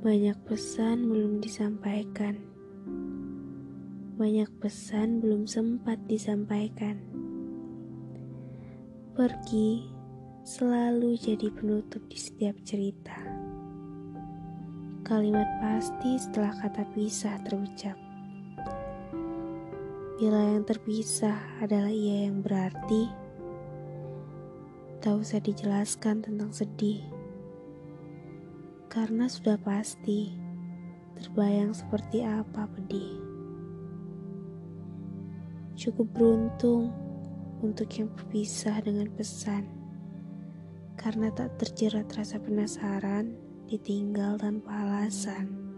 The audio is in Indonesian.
Banyak pesan belum disampaikan. Banyak pesan belum sempat disampaikan. Pergi selalu jadi penutup di setiap cerita. Kalimat pasti setelah kata pisah terucap. Bila yang terpisah adalah ia yang berarti, tak usah dijelaskan tentang sedih karena sudah pasti terbayang seperti apa pedih. Cukup beruntung untuk yang berpisah dengan pesan, karena tak terjerat rasa penasaran ditinggal tanpa alasan.